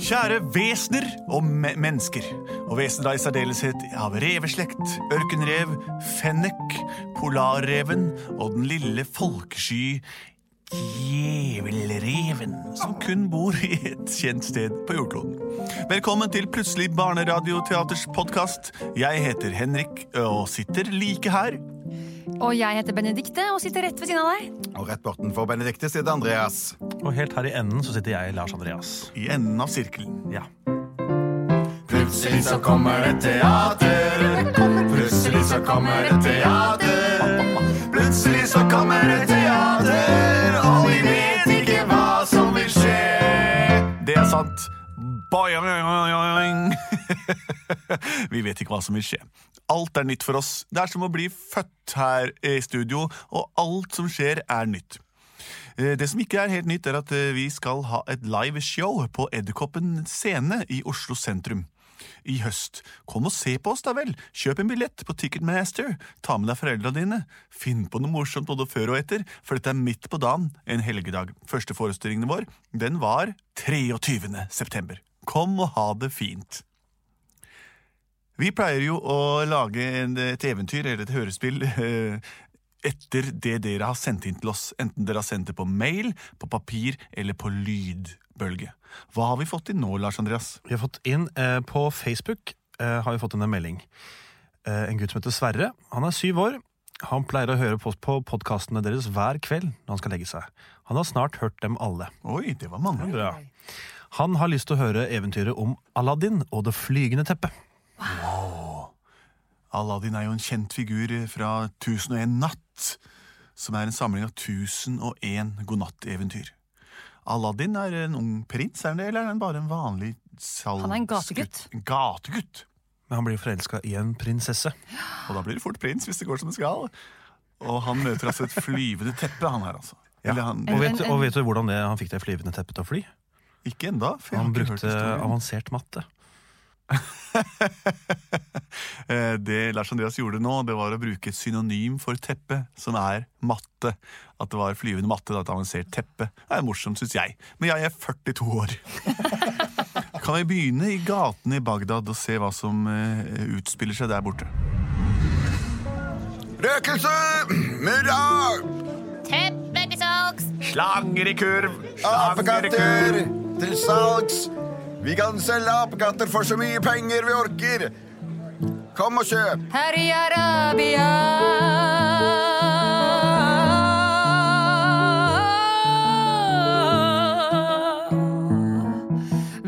Kjære vesener og me mennesker, og vesener i særdeleshet av reveslekt, ørkenrev, fennek, polarreven og den lille folkesky djevelreven, som kun bor i et kjent sted på jordkloden. Velkommen til Plutselig barneradioteaters podkast. Jeg heter Henrik og sitter like her. Og jeg heter Benedikte og sitter rett ved siden av deg. Og rett bortenfor Benedikte sitter Andreas. Og helt her i enden så sitter jeg, Lars Andreas. I enden av sirkelen. Ja. Plutselig så kommer det teater. Plutselig så kommer det teater. Plutselig så kommer det teater, og vi vet ikke hva som vil skje. Det er sant. Boing. Vi vet ikke hva som vil skje. Alt er nytt for oss. Det er som å bli født her i studio, og alt som skjer, er nytt. Eh, Det som ikke er helt nytt, er at eh, vi skal ha et live show på Edderkoppen scene i Oslo sentrum. I høst. Kom og se på oss, da vel. Kjøp en billett på Ticketmaster. Ta med deg foreldra dine. Finn på noe morsomt både før og etter, for dette er midt på dagen, en helgedag. Første forestillingen vår, den var 23. september. Kom og ha det fint. Vi pleier jo å lage et eventyr eller et hørespill eh, etter det dere har sendt inn til oss, enten dere har sendt det på mail, på papir eller på lydbølge. Hva har vi fått inn nå, Lars Andreas? Vi har fått inn eh, på Facebook eh, har vi fått inn en melding. Eh, en gutt som heter Sverre. Han er syv år. Han pleier å høre på, på podkastene deres hver kveld når han skal legge seg. Han har snart hørt dem alle. Oi, det var mange. Han har lyst til å høre eventyret om Aladdin og det flygende teppet. Aladdin er jo en kjent figur fra 1001 natt, som er en samling av 1001 godnatteventyr. Aladdin er en ung prins, er han det, eller er han bare en vanlig salgsgutt? Han er en gategutt. Gategutt. Men han blir forelska i en prinsesse. Og da blir det fort prins, hvis det går som det skal. Og han møter altså et flyvende teppe, han her, altså. Eller han, Og vet, og vet du hvordan det, han fikk det flyvende teppet til å fly? ikke enda, for jeg har Han ikke hørt brukte avansert matte. Eh, Det Lars Andreas gjorde nå, det var å bruke et synonym for teppe, som er matte. At det var flyvende matte, da, et avansert teppe. Det er morsomt, syns jeg. Men jeg er 42 år. Kan vi begynne i gatene i Bagdad og se hva som eh, utspiller seg der borte? Røkelse! Murra! Teppe til salgs! Slanger i kurv! Apekatter til salgs. Vi kan selge apekatter for så mye penger vi orker. Kom og kjøp. Her i Arabia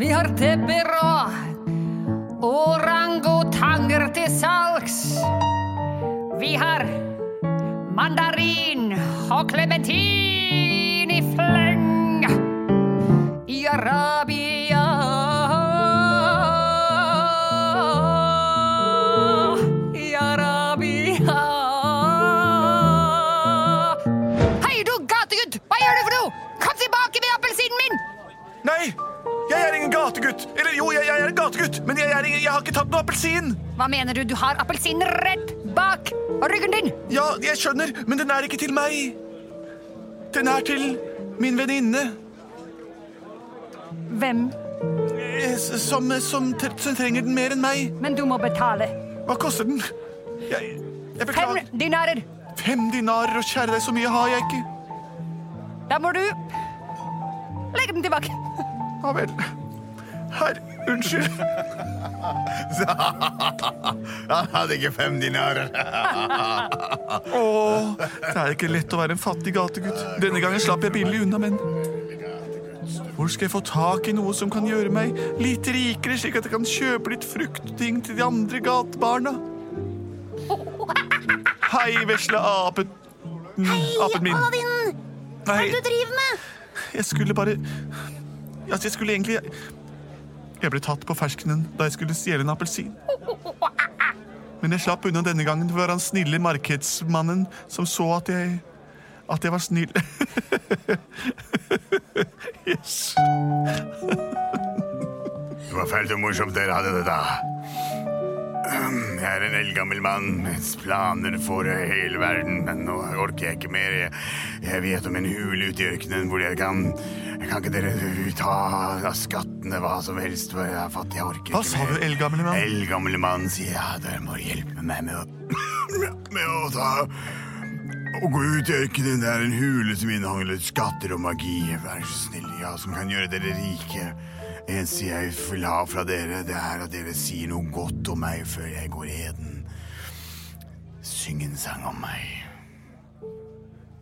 Vi har tepper og orangutanger til salgs. Vi har mandarin og klementin i fleng. I Arabia ikke tatt noe appelsin! Hva mener du? Du har appelsinen rett bak ryggen din. Ja, jeg skjønner, men den er ikke til meg. Den er til min venninne. Hvem? eh, Som, som, som trenger den mer enn meg. Men du må betale. Hva koster den? Jeg, jeg Fem dinarer. Fem dinarer, og kjære deg, så mye har jeg ikke. Da må du legge den tilbake. Ja vel. Herr, unnskyld. Han hadde ikke fem dinarer. Å, det er ikke lett å være en fattig gategutt. Denne gangen slapp jeg billig unna, men Hvor skal jeg få tak i noe som kan gjøre meg litt rikere, slik at jeg kan kjøpe litt fruktting til de andre gatebarna? Hei, vesle apen. Apen min. Hei, du driver med? jeg skulle bare Altså, jeg skulle egentlig Jeg ble tatt på ferskenen da jeg skulle stjele en appelsin. Men jeg slapp unna denne gangen, for han snille markedsmannen som så at jeg At jeg var snill. yes. Det var fælt og morsomt dere hadde det da. Jeg er en eldgammel mann med planer for hele verden, men nå orker jeg ikke mer. Jeg, vet om en hule ute i ørkenen hvor jeg kan Kan ikke dere ta av skattene hva som helst, for jeg er fattig, jeg orker Hva ikke sa du, eldgamle mann? Eldgamle mann sier ja, dere må hjelpe meg med å Med å ta Å gå ut i ørkenen. Det er en hule som inneholder skatter og magi. Vær så snill, ja, som kan gjøre dere rike. Eneste jeg vil ha fra dere, det er at dere sier noe godt om meg før jeg går eden. Syng en sang om meg.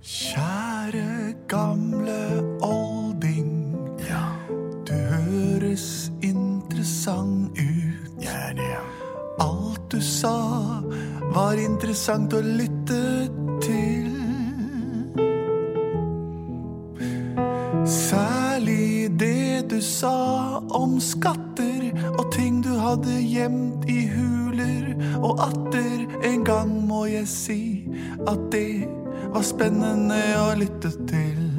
Kjære gamle du høres interessant ut. Alt du sa var interessant å lytte til. Særlig det du sa om skatter og ting du hadde gjemt i huler. Og atter en gang må jeg si at det var spennende å lytte til.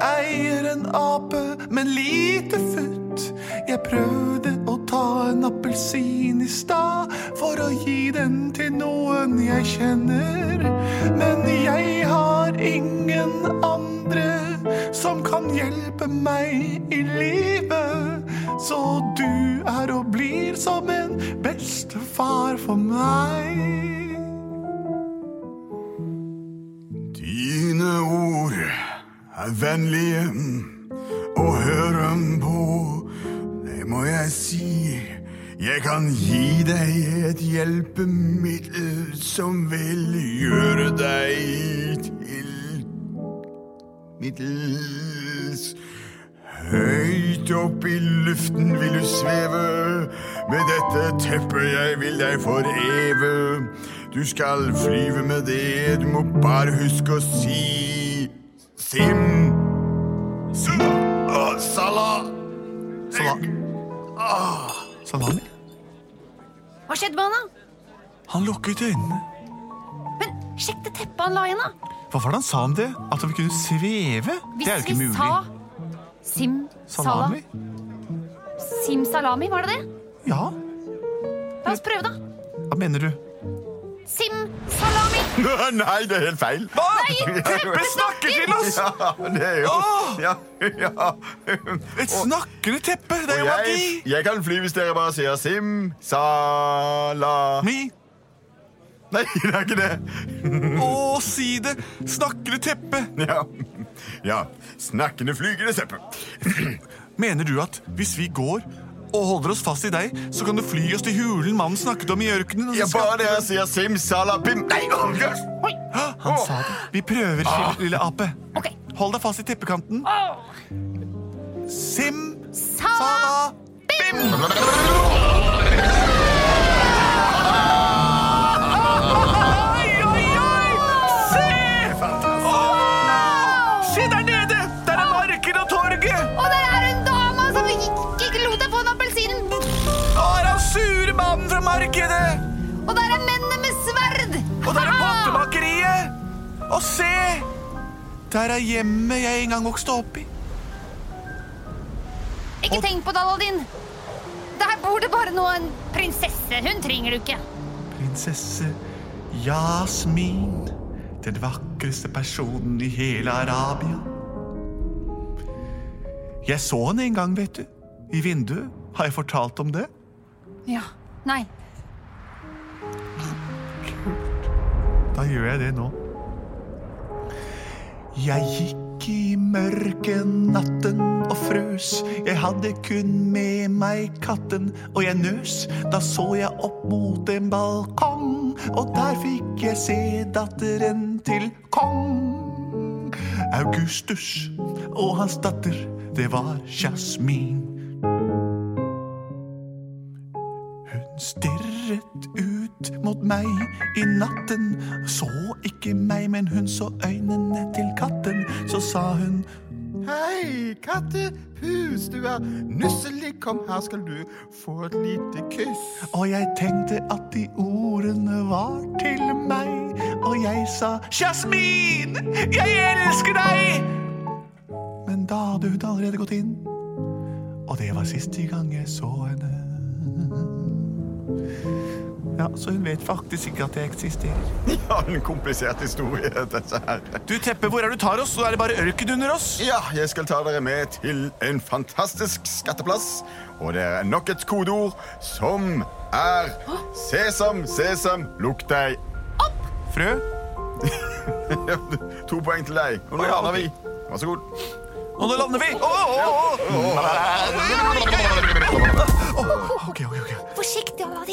Eier en ape, men lite futt. Jeg prøvde å ta en appelsin i stad for å gi den til noen jeg kjenner. Men jeg har ingen andre som kan hjelpe meg i livet. Så du er og blir som en bestefar for meg. Er vennlige å høre på. Det må jeg si. Jeg kan gi deg et hjelpemiddel som vil gjøre deg til middels. Høyt opp i luften vil du sveve. Med dette teppet jeg vil deg foreve. Du skal flyve med det, du må bare huske å si Sim. Sim. Å, Salah. Sala Salami? Hva skjedde med han, da? Han lukket øynene. Men sjekk det teppet han la igjen, da. Hva var det han sa om det? At vi kunne sveve? Hvis det er jo ikke mulig. Hvis vi sa Sim Salami? Sim salami, var det det? Ja, La oss prøve, da. hva mener du? Sim salami. Nei, det er helt feil. Hva? Nei, Teppet snakker til oss! Ja, det er jo ja, ja. Et snakkende teppe! Det er jo magi! jeg, jeg kan fly hvis dere bare sier sim, sala Mi. Nei, det er ikke det. Å, si det! Snakkende teppe! Ja, ja. snakkende flygende seppe. Mener du at hvis vi går og holder oss fast i deg, så kan du fly oss til hulen mannen snakket om i ørkenen? skal- bare jeg sier simsalabim. sala, Nei, oh, yes. Oi. Han sa det. Vi prøver, ah. lille ape. Okay. Hold deg fast i teppekanten. Sim, Sa sala, bim! Og se! Der er hjemmet jeg en gang vokste opp i. Ikke tenk på det, Aladdin. Der bor det bare nå en prinsesse. Hun trenger du ikke. Prinsesse Jasmin. Den vakreste personen i hele Arabia. Jeg så henne en gang, vet du. I vinduet. Har jeg fortalt om det? Ja. Nei. Da gjør jeg det nå. Jeg gikk i mørke natten og frøs. Jeg hadde kun med meg katten, og jeg nøs. Da så jeg opp mot en balkong, og der fikk jeg se datteren til kong. Augustus og hans datter, det var Jasmin. Hun stirret ut mot meg i natten. Så ikke meg, men hun så øynene til katten. Så sa hun Hei, kattepus, du er nusselig. Kom, her skal du få et lite kyss. Og jeg tenkte at de ordene var til meg. Og jeg sa Jasmin, jeg elsker deg! Men da hadde hun allerede gått inn. Og det var siste gang jeg så henne. Ja, Så hun vet faktisk ikke at jeg eksisterer. Ja, en komplisert historie, dette her. Du, Teppe, hvor er du tar oss? Så er det bare ørken under oss. Ja, jeg skal ta dere med til en fantastisk skatteplass. Og det er nok et kodeord som er Sesam, sesam, lukk deg. opp. Frø? To poeng til deg. Og nå lander vi. Vær så god. Og nå lander vi! Å, å, å,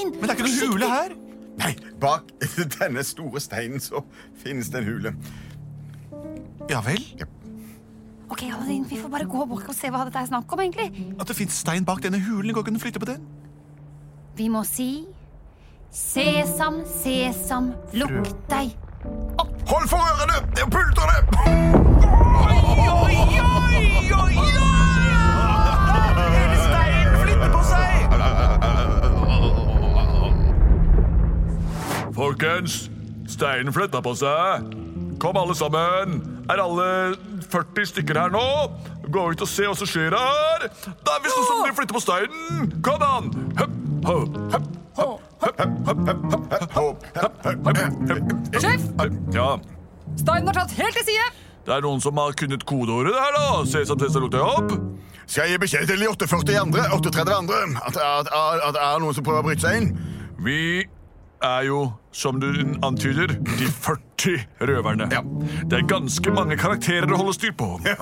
Forsiktig, Men det er ikke noen hule her. Nei, bak denne store steinen så finnes det en hule. Ja vel? Ok, Aladdin, Vi får bare gå bort og se hva dette er snakk om. egentlig. At det fins stein bak denne hulen. Går ikke an å flytte på den? Vi må si Sesam, sesam, lukk deg. Hold for ørene! Det er pulterne! Hele Folkens, steinen flytta på seg. Kom alle sammen. Er alle 40 stykker her nå? Gå ut og se hva som skjer her. Det er visst noen som vil flytte på steinen. Kom an! Høpp, høpp, høpp, Sjef, Ja, steinen har tatt helt til side. det er noen som har kunnet kodeordet her, da. Sesam, sesam, lukter opp. Skal jeg gi beskjed til de 840 andre, 38 andre at, at, at, at det er noen som prøver å bryte seg inn? Vi er jo, som du antyder, de 40 røverne. Ja. Det er ganske mange karakterer å holde styr på. Ja.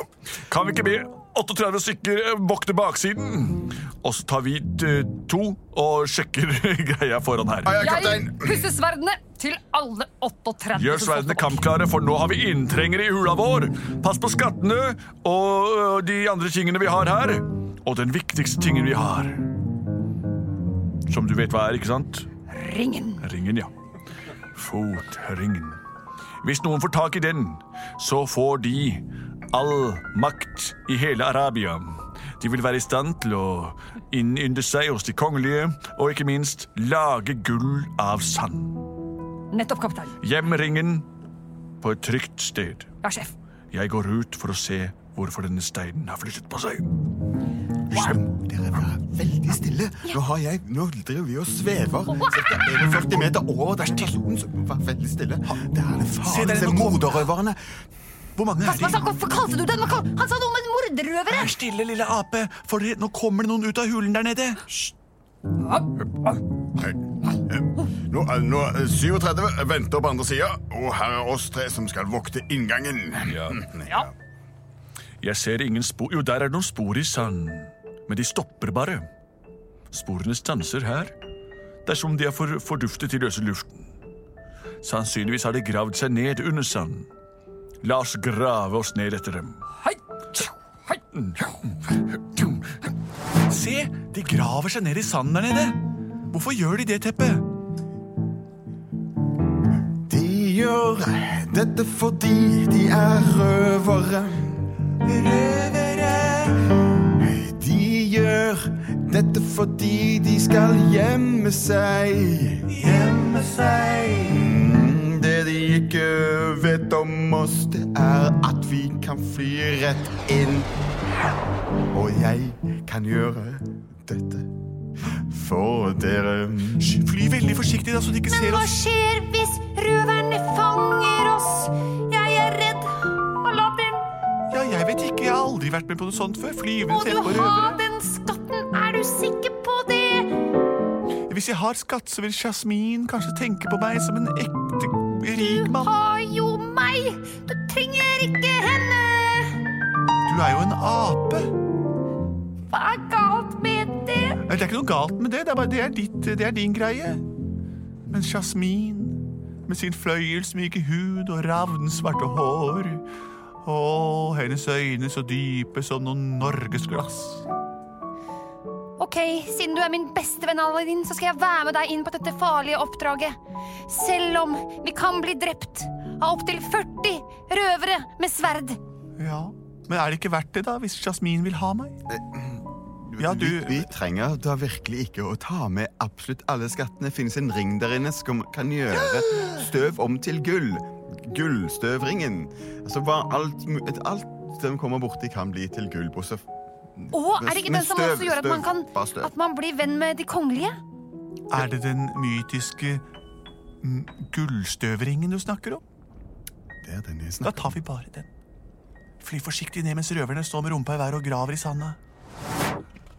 Kan vi ikke be 38 stykker eh, vokte baksiden? Og så tar vi eh, to og sjekker greia foran her. Jeg pusser sverdene til alle 38. Gjør sverdene kampklare, for nå har vi inntrengere i hula vår. Pass på skattene og de andre tingene vi har her. Og den viktigste tingen vi har. Som du vet hva er, ikke sant? Ringen. Ringen, ja. Fotringen. Hvis noen får tak i den, så får de all makt i hele Arabia. De vil være i stand til å innynde seg hos de kongelige, og ikke minst lage gull av sand. Nettopp, kaptein. Gjem ringen på et trygt sted. Ja, sjef. Jeg går ut for å se hvorfor denne steinen har flyttet på seg. Dere være veldig stille. Nå, har jeg, nå driver vi og svever ca. 41 meter over destinasjonen. Så vær veldig stille. Det er det der, kommer- morderrøverne. Hvor mange er de? hvorfor kalte du den? Hva Han sa noe om mordrøvere! Vær stille, lille ape, for nå kommer det noen ut av hulen der nede. Hei. Nå, nå er 37 venter på andre sida, og her er oss tre som skal vokte inngangen. Ja. Jeg ser ingen spor Jo, der er det noen spor i sand. Men de stopper bare. Sporene stanser her. Det er som om de er for, forduftet i løse luften. Sannsynligvis har de gravd seg ned under sanden. La oss grave oss ned etter dem. Hei. Hei. Se, de graver seg ned i sanden der nede. Hvorfor gjør de det, Teppe? De gjør dette fordi de er røvere. De gjør dette fordi de skal gjemme seg. Gjemme seg. Mm, Det de ikke vet om oss, det er at vi kan fly rett inn. Og jeg kan gjøre dette for dere. Fly veldig forsiktig, da, så de ikke Men ser hva skjer hvis røverne fanger oss? Jeg er redd. Aladdin, Ja, jeg vet ikke, jeg har aldri vært med på noe sånt før. Flyvende tempo og røvere. Sikker på det? Hvis jeg har skatt, så vil Jasmin kanskje tenke på meg som en ekte rik mann. Du har jo meg. Du trenger ikke henne. Du er jo en ape. Hva er galt med det? Det er ikke noe galt med det, det er bare det er, ditt, det er din greie. Men Jasmin, med sin fløyelsmyke hud og ravnsvarte hår Å, hennes øyne så dype som noen norgesglass. Ok, siden du er min beste venn, Aladdin, så skal jeg være med deg inn på dette farlige oppdraget. Selv om vi kan bli drept av opptil 40 røvere med sverd. Ja, Men er det ikke verdt det, da, hvis Jasmin vil ha meg? Ja, du- vi, vi trenger da virkelig ikke å ta med absolutt alle skattene. Finnes en ring der inne som kan gjøre støv om til gull. Gullstøvringen. Altså alt, alt som kommer borti, kan bli til gull. Bortsett Og er det ikke den som støv, også gjør at man, kan, at man blir venn med de kongelige? Er det den mytiske mm, gullstøvringen du snakker om? Det er den jeg Da tar vi bare den. Fly forsiktig ned mens røverne står med rumpa i været og graver i sanda.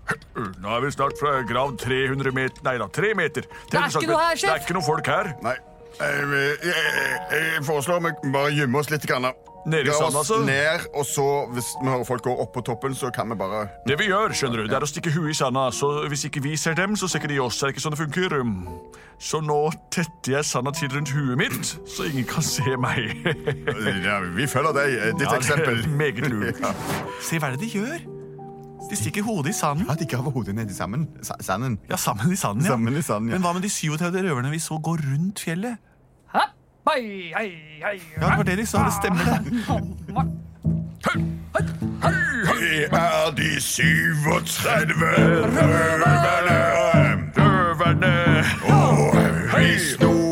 Nå er vi snart fra grav 300 meter Nei da, 3 meter. Det er ikke noe her, sjef. Det er ikke noen folk her. Nei. Jeg, jeg, foreslår vi bare gjemme oss litt. Grann. Nede i Dra sanden, oss altså? ned, og så, hvis vi hører folk gå opp på toppen, så kan vi bare Det vi gjør, skjønner du, det er å stikke huet i sanda. Så hvis ikke vi ser dem, så ser ikke de oss. Er det ikke sånn det funker? Så nå tetter jeg sanda til rundt huet mitt, så ingen kan se meg. ja, Vi følger deg. eh, Ditt Ja, det er eksempel. meget lurt. Se hva er det de gjør? De stikker hodet i sanden. Ja, de graver hodet ned i sammen. sa- sanden. Ja, sammen i sanden, ja. Sammen i sanden, ja. Men hva med de 37 røverne vi så gå rundt fjellet? Hæ? Hei, hei, hei. Ja, det var det de sa. Det stemmer, det. Vi er de 37 røverne. Røverne! Og vi noen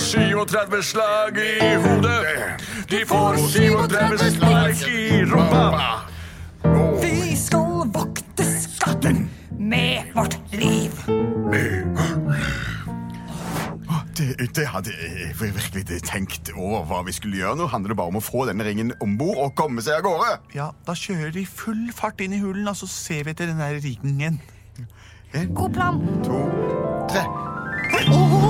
37 slag i hodet. De får 37 slag i rumpa. Vi skal vokte skatten med vårt liv. det, det hadde jeg virkelig tenkt over hva vi skulle gjøre. Nå handler det bare om å få denne ringen om bord og komme seg av gårde. Ja, Da kjører de full fart inn i hulen, og så ser vi etter den der ringen. God plan. To, tre. Se,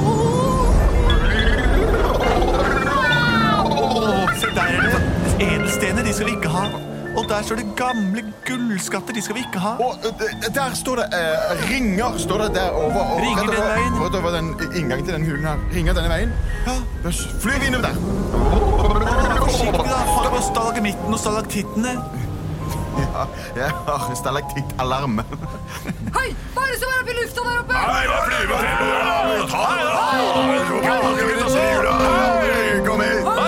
der er det edelstener. De skal vi ikke ha. Og der står det gamle gullskatter. De skal vi ikke ha. Og eh, der står det eh, ringer står det der over. Og Ringer rett den veien? rett over den inngangen til den hulen her. Ringer denne veien. Ja. Flyr vi innover der. Forsiktig, da. Få på stalagmitten og stalaktittene. Ja, jeg har stalaktittalarm. Hei, hva er det som er oppi lufta der oppe? Nei, hva flyr vi. Hva er det da! Kom Ta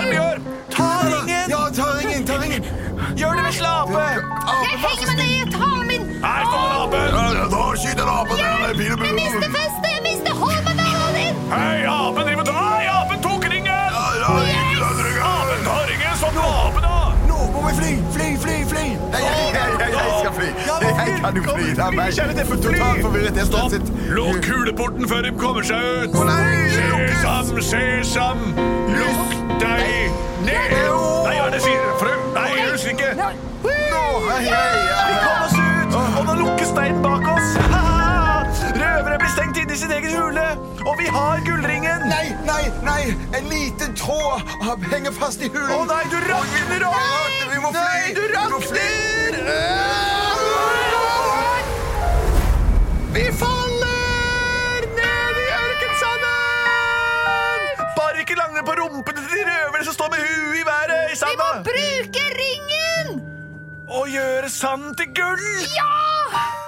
skyter en ape der. Jeg mister festet! Jeg mister Hold med hånden din! Hei, apen driver Hei, apen tok ringen! Apen tar ringen, sånn du apen da! Nå må vi fly, fly, fly, fly. Nei, hei, hei, hei, jeg skal fly. Jeg kan jo fly. Det for Totalt forvirret. Jeg. Lukk kuleporten før de kommer seg ut! Å, nei. Sesam, sesam, lukk deg ned! Nei, hva er det sier? Frø? Nei, jeg husker ikke. Nå, hei, hei, Vi kommer kom oss ut, og nå lukkes steinen bak oss. Sin egen hule, og vi har gullringen. Nei, nei, nei. En liten tråd henger fast i hulen. Å nei, du rakner opp! Vi må fly. Nei, du rakner! Vi faller ned i ørkensanden! Bare ikke lange på rumpene til de røverne som står med huet i været i Vi må bruke ringen! Og gjøre sand til gull. Ja!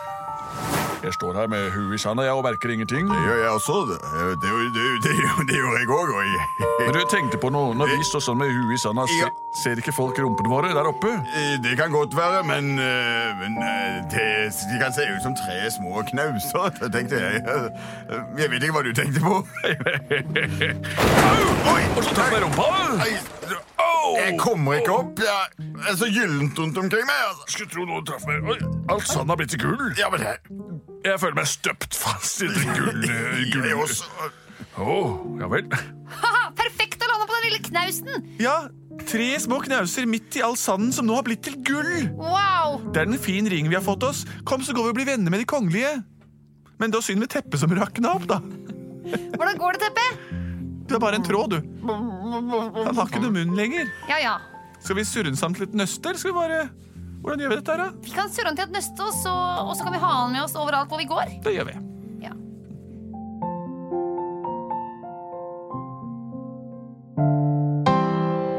Jeg står her med huet i sanda, og merker ingenting. Det gjør jeg også. Det, det, det, det, det gjør jeg òg. Men du tenkte på noe, når vi står sånn med huet i sanda, Ja. ser, ikke folk rumpene våre der oppe? Det kan godt være, men, eh, men eh, det, de kan se ut som tre små knauser, tenkte jeg. Jeg vet ikke hva du tenkte på. Oi! Og så tar jeg rumpa! Nei, Jeg kommer ikke opp. Jeg er så gyllent rundt omkring meg. Altså. Skulle tro noen traff meg. Oi, alt sand har blitt til gull. Ja, men jeg... Jeg føler meg støpt fast i det gull. gull. jeg også. Åh, ja vel. Perfekt å lande på den lille knausen! Ja, tre små knauser midt i all sanden som nå har blitt til gull. Wow! Det er en fin ring vi har fått oss. Kom, så går vi og blir venner med de kongelige. Men da synd med teppet som rakna opp, da. Hvordan går det, Teppe? Du er bare en tråd, du. Han har ikke noe munn lenger. Ja, ja. Skal vi surre den sammen til et nøste, eller skal vi bare Hvordan gjør vi dette her, da? Vi kan surre den til et nøste, og så, og så kan vi ha den med oss overalt hvor vi går. Det gjør vi. Ja.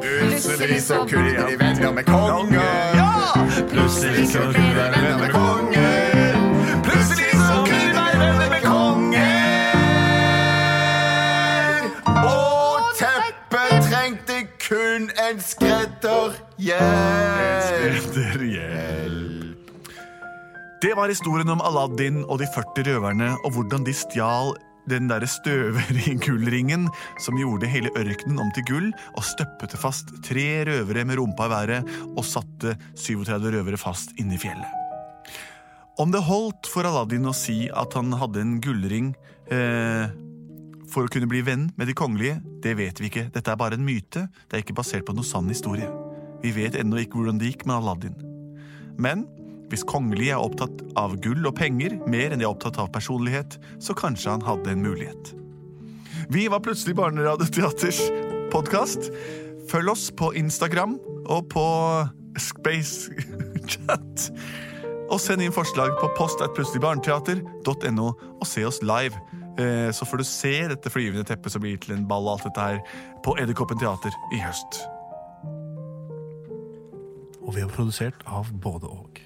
Plutselig så kunne de venner med kongen. Plutselig så kunne de venner med skredderhjelp. Det var historien om Aladdin og de 40 røverne, og hvordan de stjal den derre støvering-gullringen som gjorde hele ørkenen om til gull, og støppete fast tre røvere med rumpa i været og satte 37 røvere fast inne i fjellet. Om det holdt for Aladdin å si at han hadde en gullring eh, for å kunne bli venn med de kongelige, det vet vi ikke. Dette er bare en myte. Det er ikke basert på noe sann historie. Vi vet ennå ikke hvordan det gikk med Aladdin. Men hvis kongelige er opptatt av gull og penger mer enn de er opptatt av personlighet, så kanskje han hadde en mulighet. Vi var plutselig Barneradioteaters podkast. Følg oss på Instagram og på Spacechat. Og send inn forslag på post.plutseligbarneteater.no og se oss live. Eh, Så får du se dette flyvende teppet som blir til en ball og alt dette her på Edderkoppen teater i høst. Og vi er produsert av både og.